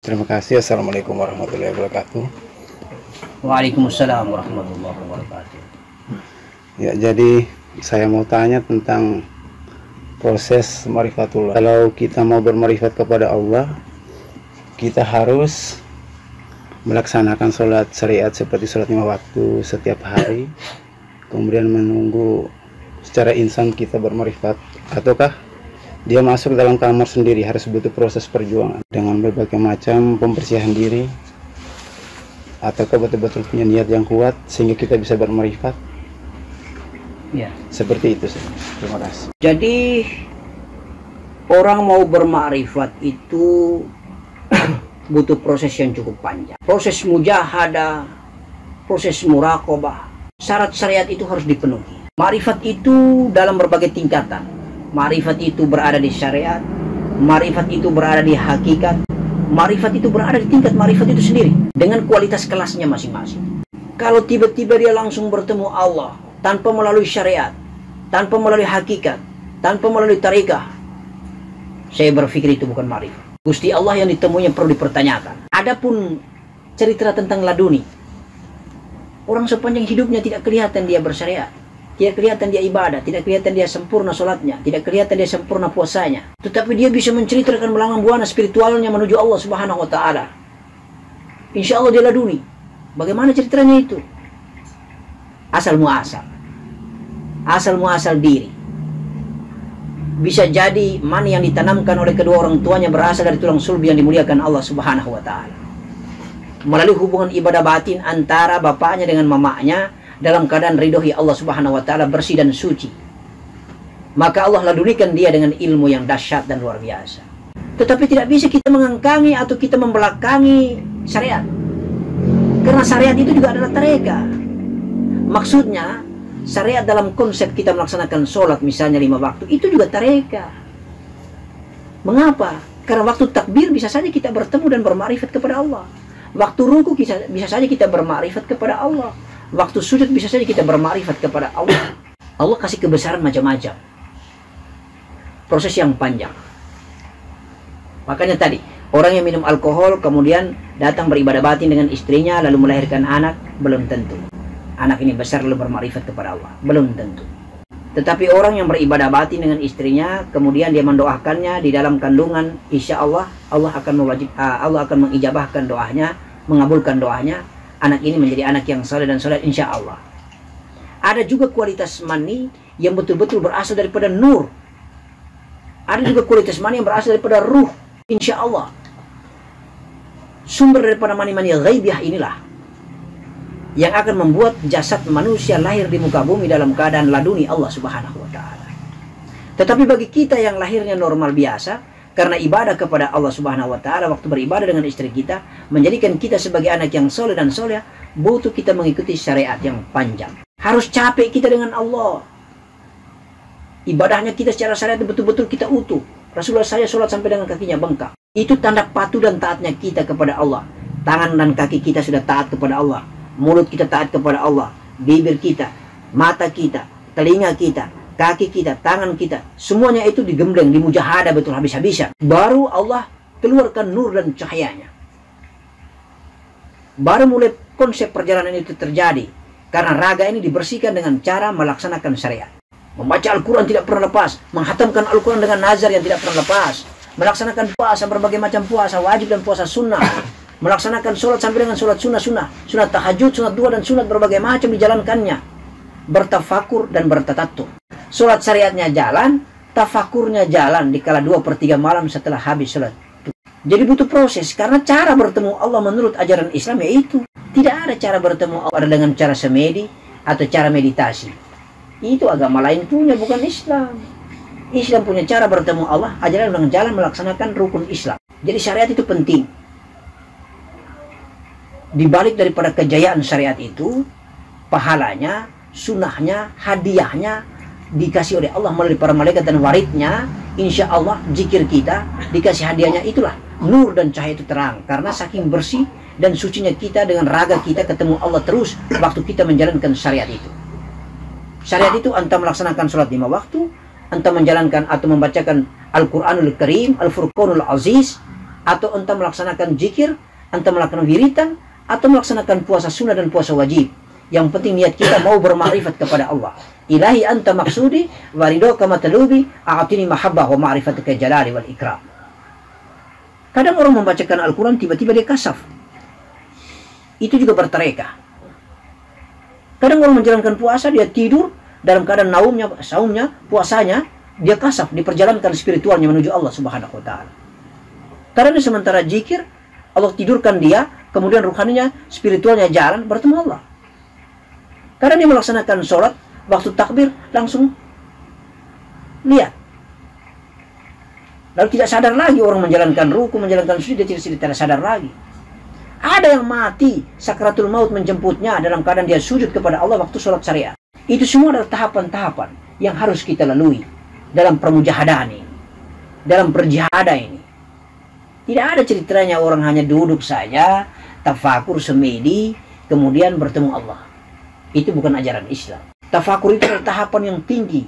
Terima kasih. Assalamualaikum warahmatullahi wabarakatuh. Waalaikumsalam warahmatullahi wabarakatuh. Ya, jadi saya mau tanya tentang proses marifatullah. Kalau kita mau bermarifat kepada Allah, kita harus melaksanakan sholat syariat seperti sholat lima waktu setiap hari, kemudian menunggu secara insan kita bermarifat, ataukah dia masuk dalam kamar sendiri harus butuh proses perjuangan dengan berbagai macam pembersihan diri, ataukah betul-betul punya niat yang kuat sehingga kita bisa bermarifat? Ya. Seperti itu sih. Terima kasih. Jadi orang mau bermakrifat itu butuh proses yang cukup panjang. Proses mujahadah, proses muraqabah. Syarat syariat itu harus dipenuhi. Marifat itu dalam berbagai tingkatan. Marifat itu berada di syariat, marifat itu berada di hakikat, marifat itu berada di tingkat marifat itu sendiri dengan kualitas kelasnya masing-masing. Kalau tiba-tiba dia langsung bertemu Allah tanpa melalui syariat, tanpa melalui hakikat, tanpa melalui tarikah, saya berpikir itu bukan marifat. Gusti Allah yang ditemuinya perlu dipertanyakan. Adapun cerita tentang laduni, orang sepanjang hidupnya tidak kelihatan dia bersyariat. Tidak kelihatan dia ibadah, tidak kelihatan dia sempurna sholatnya, tidak kelihatan dia sempurna puasanya. Tetapi dia bisa menceritakan melangang buana spiritualnya menuju Allah Subhanahu wa taala. Insya Allah dia laduni. Bagaimana ceritanya itu? Asal muasal. Asal muasal diri. Bisa jadi mana yang ditanamkan oleh kedua orang tuanya berasal dari tulang sulbi yang dimuliakan Allah Subhanahu wa taala. Melalui hubungan ibadah batin antara bapaknya dengan mamanya dalam keadaan ridhoi Allah Subhanahu wa taala bersih dan suci. Maka Allah ladunikan dia dengan ilmu yang dahsyat dan luar biasa. Tetapi tidak bisa kita mengangkangi atau kita membelakangi syariat. Karena syariat itu juga adalah tareka. Maksudnya, syariat dalam konsep kita melaksanakan sholat misalnya lima waktu, itu juga tareka. Mengapa? Karena waktu takbir bisa saja kita bertemu dan bermarifat kepada Allah. Waktu ruku bisa, bisa saja kita bermarifat kepada Allah. Waktu sujud bisa saja kita bermarifat kepada Allah. Allah kasih kebesaran macam-macam. Proses yang panjang. Makanya tadi, orang yang minum alkohol kemudian datang beribadah batin dengan istrinya lalu melahirkan anak, belum tentu. Anak ini besar lalu bermarifat kepada Allah, belum tentu. Tetapi orang yang beribadah batin dengan istrinya, kemudian dia mendoakannya di dalam kandungan, insya Allah Allah akan mewajib, Allah akan mengijabahkan doanya, mengabulkan doanya. Anak ini menjadi anak yang soleh dan soleh, insya Allah. Ada juga kualitas mani yang betul-betul berasal daripada nur. Ada juga kualitas mani yang berasal daripada ruh, insya Allah. Sumber daripada mani-mani ghaibiah inilah yang akan membuat jasad manusia lahir di muka bumi dalam keadaan laduni Allah Subhanahu wa taala. Tetapi bagi kita yang lahirnya normal biasa karena ibadah kepada Allah Subhanahu wa taala waktu beribadah dengan istri kita menjadikan kita sebagai anak yang soleh dan soleh butuh kita mengikuti syariat yang panjang. Harus capek kita dengan Allah. Ibadahnya kita secara syariat betul-betul kita utuh. Rasulullah saya sholat sampai dengan kakinya bengkak. Itu tanda patuh dan taatnya kita kepada Allah. Tangan dan kaki kita sudah taat kepada Allah mulut kita taat kepada Allah, bibir kita, mata kita, telinga kita, kaki kita, tangan kita, semuanya itu digembleng, dimujahadah betul habis-habisan. Baru Allah keluarkan nur dan cahayanya. Baru mulai konsep perjalanan itu terjadi. Karena raga ini dibersihkan dengan cara melaksanakan syariat. Membaca Al-Quran tidak pernah lepas. Menghatamkan Al-Quran dengan nazar yang tidak pernah lepas. Melaksanakan puasa, berbagai macam puasa, wajib dan puasa sunnah melaksanakan sholat sampai dengan sholat sunnah sunnah sunat tahajud sunat dua dan sunat berbagai macam dijalankannya bertafakur dan bertatatur sholat syariatnya jalan tafakurnya jalan di kala dua per tiga malam setelah habis sholat jadi butuh proses karena cara bertemu Allah menurut ajaran Islam yaitu tidak ada cara bertemu Allah dengan cara semedi atau cara meditasi. Itu agama lain punya bukan Islam. Islam punya cara bertemu Allah ajaran dengan jalan melaksanakan rukun Islam. Jadi syariat itu penting. Di balik daripada kejayaan syariat itu, pahalanya, sunnahnya, hadiahnya dikasih oleh Allah melalui para malaikat dan waridnya, insya Allah jikir kita dikasih hadiahnya itulah nur dan cahaya itu terang karena saking bersih dan sucinya kita dengan raga kita ketemu Allah terus waktu kita menjalankan syariat itu. Syariat itu anta melaksanakan sholat lima waktu, anta menjalankan atau membacakan Al-Quranul Karim, Al-Furqanul Aziz, atau entah melaksanakan zikir, entah melaksanakan wiritan, atau melaksanakan puasa sunnah dan puasa wajib. Yang penting niat kita mau bermakrifat kepada Allah. Ilahi anta maksudi, waridoka matalubi, a'atini mahabbah wa ma'rifatuka jalali wal ikram. Kadang orang membacakan Al-Quran tiba-tiba dia kasaf. Itu juga bertereka. Kadang orang menjalankan puasa dia tidur dalam keadaan naumnya, saumnya, puasanya dia kasaf diperjalankan spiritualnya menuju Allah Subhanahu wa taala. Karena sementara jikir Allah tidurkan dia, kemudian ruhaninya, spiritualnya jalan bertemu Allah. Karena dia melaksanakan sholat, waktu takbir langsung lihat. Lalu tidak sadar lagi orang menjalankan ruku, menjalankan sujud, dia tidak, tidak sadar lagi. Ada yang mati, sakratul maut menjemputnya dalam keadaan dia sujud kepada Allah waktu sholat syariat. Itu semua adalah tahapan-tahapan yang harus kita lalui dalam permujahadah ini. Dalam perjihadah ini. Tidak ada ceritanya orang hanya duduk saja, tafakur semedi, kemudian bertemu Allah. Itu bukan ajaran Islam. Tafakur itu adalah tahapan yang tinggi.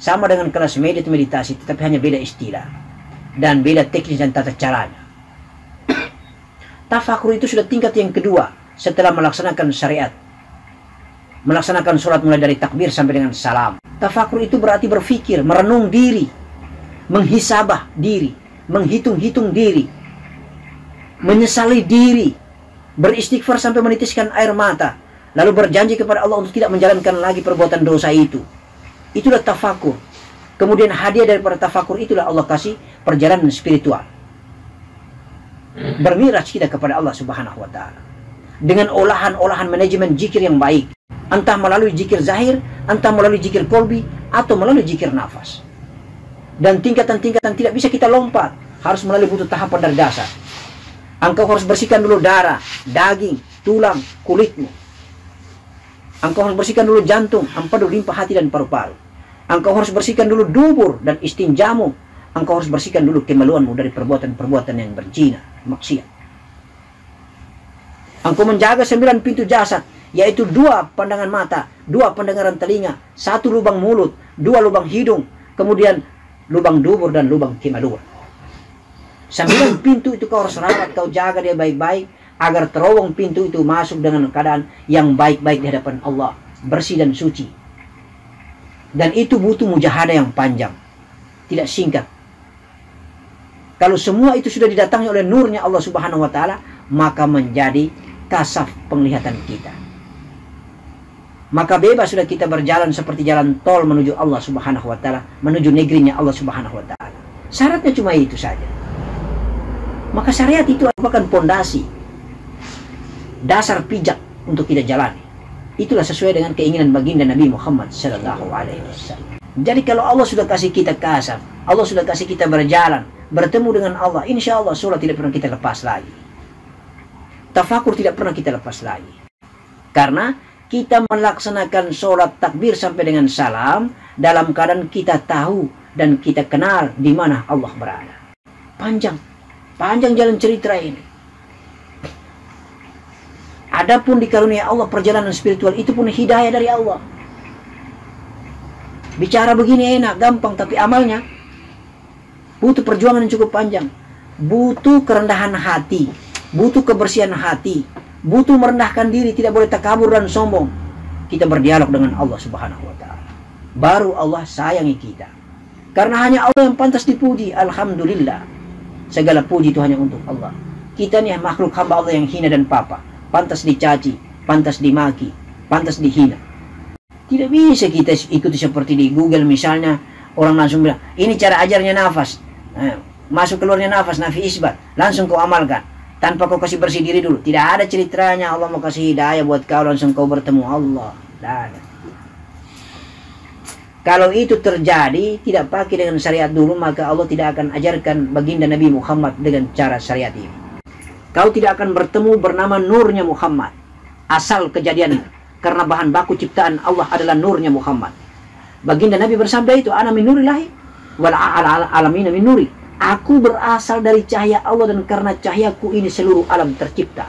Sama dengan kelas medit meditasi, tetapi hanya beda istilah. Dan beda teknis dan tata caranya. Tafakur itu sudah tingkat yang kedua setelah melaksanakan syariat. Melaksanakan sholat mulai dari takbir sampai dengan salam. Tafakur itu berarti berpikir, merenung diri, menghisabah diri, menghitung-hitung diri, menyesali diri, beristighfar sampai menitiskan air mata, lalu berjanji kepada Allah untuk tidak menjalankan lagi perbuatan dosa itu. Itulah tafakur. Kemudian hadiah daripada tafakur itulah Allah kasih perjalanan spiritual. Bermiraj kita kepada Allah Subhanahu wa taala. Dengan olahan-olahan manajemen jikir yang baik. Entah melalui jikir zahir, entah melalui jikir kolbi, atau melalui jikir nafas. Dan tingkatan-tingkatan tidak bisa kita lompat. Harus melalui butuh tahapan dari dasar. Engkau harus bersihkan dulu darah, daging, tulang, kulitmu. Engkau harus bersihkan dulu jantung, empedu, limpa hati dan paru-paru. Engkau harus bersihkan dulu dubur dan istinjamu. Engkau harus bersihkan dulu kemaluanmu dari perbuatan-perbuatan yang berzina, maksiat. Engkau menjaga sembilan pintu jasad, yaitu dua pandangan mata, dua pendengaran telinga, satu lubang mulut, dua lubang hidung, kemudian lubang dubur dan lubang kemaluan. Sembilan pintu itu kau harus rawat, kau jaga dia baik-baik, agar terowong pintu itu masuk dengan keadaan yang baik-baik di hadapan Allah, bersih dan suci. Dan itu butuh mujahadah yang panjang, tidak singkat. Kalau semua itu sudah didatangi oleh nurnya Allah Subhanahu wa taala, maka menjadi kasaf penglihatan kita. Maka bebas sudah kita berjalan seperti jalan tol menuju Allah Subhanahu wa taala, menuju negerinya Allah Subhanahu wa taala. Syaratnya cuma itu saja. Maka syariat itu merupakan pondasi dasar pijak untuk kita jalani. Itulah sesuai dengan keinginan baginda Nabi Muhammad sallallahu alaihi wasallam. Jadi kalau Allah sudah kasih kita kasar, Allah sudah kasih kita berjalan, bertemu dengan Allah, insya Allah sholat tidak pernah kita lepas lagi. Tafakur tidak pernah kita lepas lagi. Karena kita melaksanakan sholat takbir sampai dengan salam dalam keadaan kita tahu dan kita kenal di mana Allah berada. Panjang, panjang jalan cerita ini. Adapun di karunia Allah perjalanan spiritual itu pun hidayah dari Allah. Bicara begini enak, gampang, tapi amalnya butuh perjuangan yang cukup panjang. Butuh kerendahan hati, butuh kebersihan hati, butuh merendahkan diri, tidak boleh takabur dan sombong. Kita berdialog dengan Allah Subhanahu wa taala. Baru Allah sayangi kita. Karena hanya Allah yang pantas dipuji. Alhamdulillah. Segala puji itu hanya untuk Allah. Kita nih makhluk hamba Allah yang hina dan papa. Pantas dicaci, pantas dimaki, pantas dihina. Tidak bisa kita ikuti seperti di Google misalnya. Orang langsung bilang, ini cara ajarnya nafas. Eh, masuk keluarnya nafas, nafi isbat. Langsung kau amalkan. Tanpa kau kasih bersih diri dulu. Tidak ada ceritanya Allah mau kasih hidayah buat kau langsung kau bertemu Allah. Kalau itu terjadi, tidak pakai dengan syariat dulu, maka Allah tidak akan ajarkan baginda Nabi Muhammad dengan cara syariat ini. Kau tidak akan bertemu bernama nurnya Muhammad. Asal kejadian karena bahan baku ciptaan Allah adalah nurnya Muhammad. Baginda Nabi bersabda itu, ana min nurillahi wal alamina min nuri. Aku berasal dari cahaya Allah dan karena cahayaku ini seluruh alam tercipta.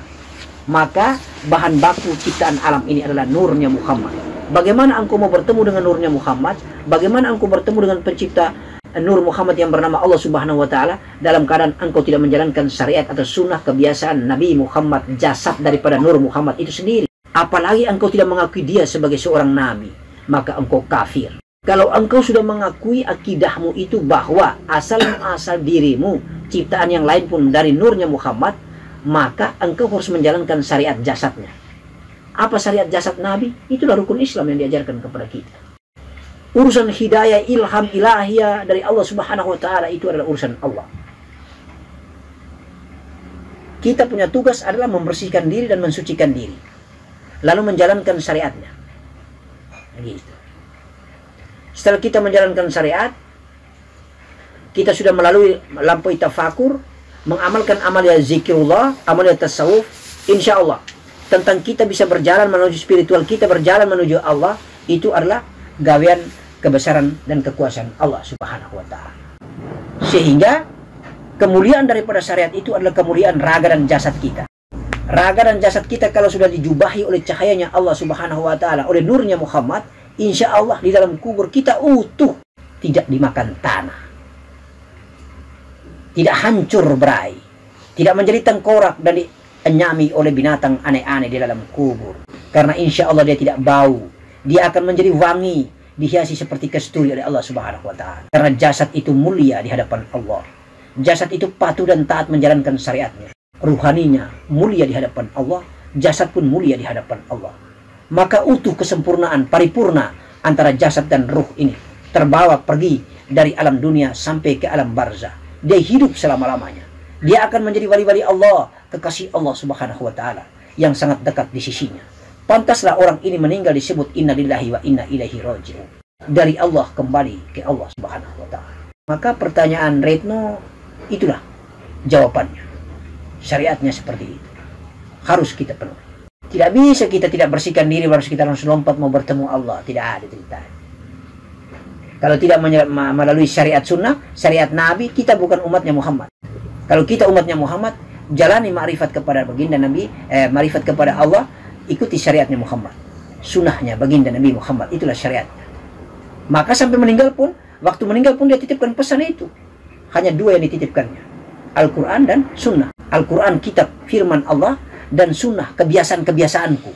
Maka bahan baku ciptaan alam ini adalah nurnya Muhammad. Bagaimana engkau mau bertemu dengan nurnya Muhammad? Bagaimana engkau bertemu dengan pencipta Nur Muhammad yang bernama Allah Subhanahu wa taala dalam keadaan engkau tidak menjalankan syariat atau sunnah kebiasaan Nabi Muhammad jasad daripada Nur Muhammad itu sendiri. Apalagi engkau tidak mengakui dia sebagai seorang nabi maka engkau kafir. Kalau engkau sudah mengakui akidahmu itu bahwa asal asal dirimu ciptaan yang lain pun dari nurnya Muhammad maka engkau harus menjalankan syariat jasadnya. Apa syariat jasad Nabi? Itulah rukun Islam yang diajarkan kepada kita urusan hidayah ilham ilahiyah dari Allah Subhanahu wa taala itu adalah urusan Allah. Kita punya tugas adalah membersihkan diri dan mensucikan diri. Lalu menjalankan syariatnya. Gitu. Setelah kita menjalankan syariat, kita sudah melalui lampu tafakur, mengamalkan amalia zikirullah, amalia tasawuf, insya Allah tentang kita bisa berjalan menuju spiritual kita berjalan menuju Allah itu adalah gawean kebesaran dan kekuasaan Allah Subhanahu wa taala. Sehingga kemuliaan daripada syariat itu adalah kemuliaan raga dan jasad kita. Raga dan jasad kita kalau sudah dijubahi oleh cahayanya Allah Subhanahu wa taala, oleh nurnya Muhammad, insya Allah di dalam kubur kita utuh, tidak dimakan tanah. Tidak hancur berai, tidak menjadi tengkorak dan dienyami oleh binatang aneh-aneh di dalam kubur. Karena insya Allah dia tidak bau, dia akan menjadi wangi, dihiasi seperti kesturi oleh Allah Subhanahu wa taala. Karena jasad itu mulia di hadapan Allah. Jasad itu patuh dan taat menjalankan syariatnya. Ruhaninya mulia di hadapan Allah, jasad pun mulia di hadapan Allah. Maka utuh kesempurnaan paripurna antara jasad dan ruh ini terbawa pergi dari alam dunia sampai ke alam barzah. Dia hidup selama-lamanya. Dia akan menjadi wali-wali Allah, kekasih Allah Subhanahu wa taala yang sangat dekat di sisinya. Pantaslah orang ini meninggal disebut inna lillahi wa inna ilaihi raji'un. Dari Allah kembali ke Allah Subhanahu wa taala. Maka pertanyaan Retno itulah jawabannya. Syariatnya seperti itu. Harus kita penuhi. Tidak bisa kita tidak bersihkan diri harus kita langsung lompat mau bertemu Allah. Tidak ada cerita. Kalau tidak melalui syariat sunnah, syariat Nabi, kita bukan umatnya Muhammad. Kalau kita umatnya Muhammad, jalani ma'rifat kepada baginda Nabi, eh, ma'rifat kepada Allah, ikuti syariatnya Muhammad. Sunnahnya baginda Nabi Muhammad. Itulah syariatnya maka sampai meninggal pun waktu meninggal pun dia titipkan pesan itu. Hanya dua yang dititipkannya. Al-Quran dan sunnah. Al-Quran kitab firman Allah dan sunnah kebiasaan-kebiasaanku.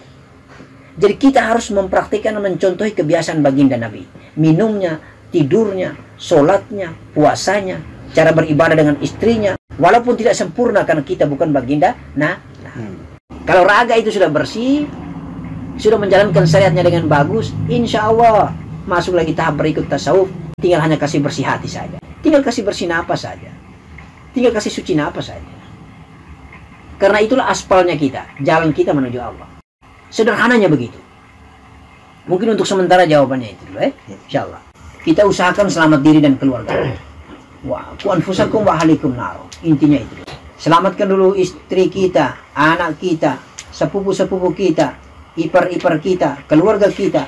Jadi kita harus mempraktikkan dan mencontohi kebiasaan baginda Nabi. Minumnya, tidurnya, sholatnya, puasanya cara beribadah dengan istrinya. Walaupun tidak sempurna karena kita bukan baginda nah, nah. Hmm kalau raga itu sudah bersih, sudah menjalankan syariatnya dengan bagus, insya Allah masuk lagi tahap berikut tasawuf, tinggal hanya kasih bersih hati saja. Tinggal kasih bersih napas saja. Tinggal kasih suci napas saja. Karena itulah aspalnya kita, jalan kita menuju Allah. Sederhananya begitu. Mungkin untuk sementara jawabannya itu dulu, eh? Insya Allah. Kita usahakan selamat diri dan keluarga. Wah, kuanfusakum wa halikum. Intinya itu. Selamatkan dulu istri kita, anak kita, sepupu-sepupu kita, ipar-ipar kita, keluarga kita.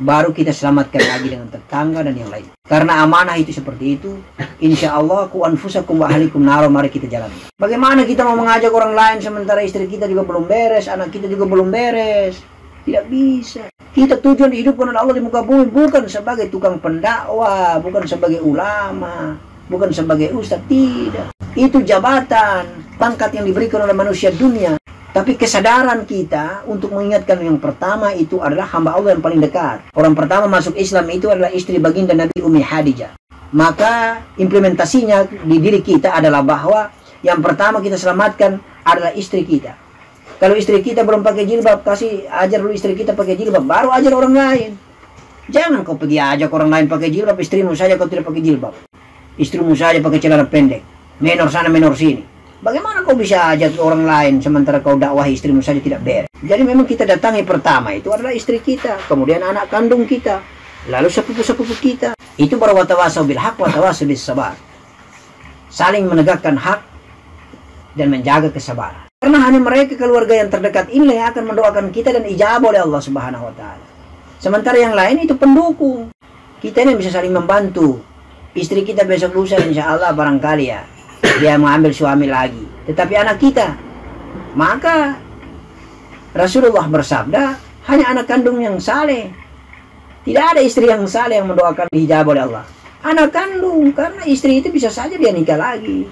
Baru kita selamatkan lagi dengan tetangga dan yang lain. Karena amanah itu seperti itu. Insya Allah ku anfusakum wa ahlikum naro mari kita jalan. Bagaimana kita mau mengajak orang lain sementara istri kita juga belum beres, anak kita juga belum beres. Tidak bisa. Kita tujuan hidup oleh Allah di muka bumi bukan sebagai tukang pendakwah, bukan sebagai ulama, bukan sebagai ustaz, tidak. Itu jabatan, pangkat yang diberikan oleh manusia dunia. Tapi kesadaran kita untuk mengingatkan yang pertama itu adalah hamba Allah yang paling dekat. Orang pertama masuk Islam itu adalah istri baginda Nabi Umi Hadijah. Maka implementasinya di diri kita adalah bahwa yang pertama kita selamatkan adalah istri kita. Kalau istri kita belum pakai jilbab, kasih ajar dulu istri kita pakai jilbab, baru ajar orang lain. Jangan kau pergi ajak orang lain pakai jilbab, istrimu saja kau tidak pakai jilbab. Istrimu saja pakai celana pendek. Menor sana menor sini. Bagaimana kau bisa ajak orang lain sementara kau dakwah istrimu saja tidak beres? Jadi memang kita datangi pertama itu adalah istri kita kemudian anak kandung kita lalu sepupu-sepupu kita. Itu baru watawasau bil hak watawasau bis sabar. Saling menegakkan hak dan menjaga kesabaran. Karena hanya mereka keluarga yang terdekat ini yang akan mendoakan kita dan ijabah oleh Allah Subhanahu wa taala. Sementara yang lain itu pendukung. Kita ini bisa saling membantu istri kita besok lusa insya Allah barangkali ya. Dia mengambil suami lagi. Tetapi anak kita maka Rasulullah bersabda hanya anak kandung yang saleh. Tidak ada istri yang saleh yang mendoakan hijab oleh Allah. Anak kandung karena istri itu bisa saja dia nikah lagi.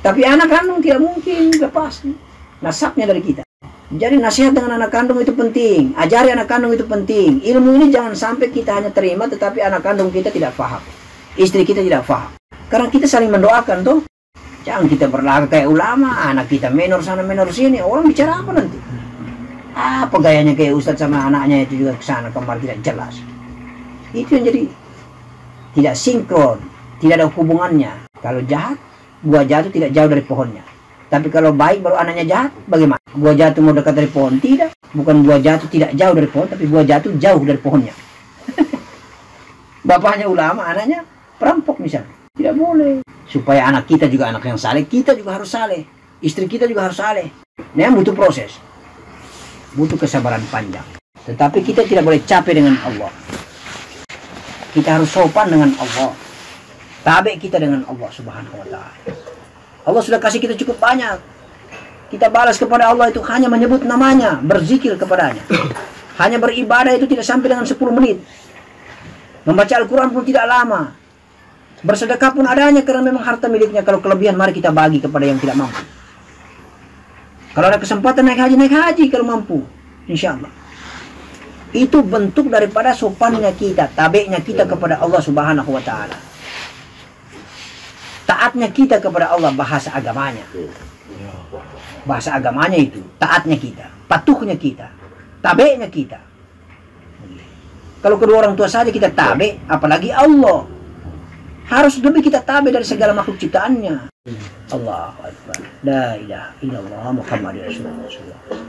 Tapi anak kandung tidak mungkin lepas nasabnya dari kita. Jadi nasihat dengan anak kandung itu penting. Ajari anak kandung itu penting. Ilmu ini jangan sampai kita hanya terima tetapi anak kandung kita tidak paham istri kita tidak paham karena kita saling mendoakan tuh jangan kita berlaga kayak ulama anak kita menor sana menor sini orang bicara apa nanti apa gayanya kayak ustadz sama anaknya itu juga ke sana kemari tidak jelas itu yang jadi tidak sinkron, tidak ada hubungannya. Kalau jahat, buah jatuh tidak jauh dari pohonnya. Tapi kalau baik baru anaknya jahat, bagaimana? Buah jatuh mau dekat dari pohon? Tidak. Bukan buah jatuh tidak jauh dari pohon, tapi buah jatuh jauh dari pohonnya. Bapaknya ulama, anaknya perampok misalnya. Tidak boleh. Supaya anak kita juga anak yang saleh, kita juga harus saleh. Istri kita juga harus saleh. Nah, butuh proses. Butuh kesabaran panjang. Tetapi kita tidak boleh capek dengan Allah. Kita harus sopan dengan Allah. Tabe kita dengan Allah Subhanahu wa taala. Allah sudah kasih kita cukup banyak. Kita balas kepada Allah itu hanya menyebut namanya, berzikir kepadanya. Hanya beribadah itu tidak sampai dengan 10 menit. Membaca Al-Quran pun tidak lama. Bersedekah pun adanya karena memang harta miliknya. Kalau kelebihan mari kita bagi kepada yang tidak mampu. Kalau ada kesempatan naik haji, naik haji kalau mampu. Insya Allah itu bentuk daripada sopannya kita, tabeknya kita kepada Allah Subhanahu wa taala. Taatnya kita kepada Allah bahasa agamanya. Bahasa agamanya itu taatnya kita, patuhnya kita, tabeknya kita. Kalau kedua orang tua saja kita tabe, apalagi Allah. Harus lebih kita tabe dari segala makhluk ciptaannya. Allah Akbar. La ilaha illallah Muhammad Rasulullah.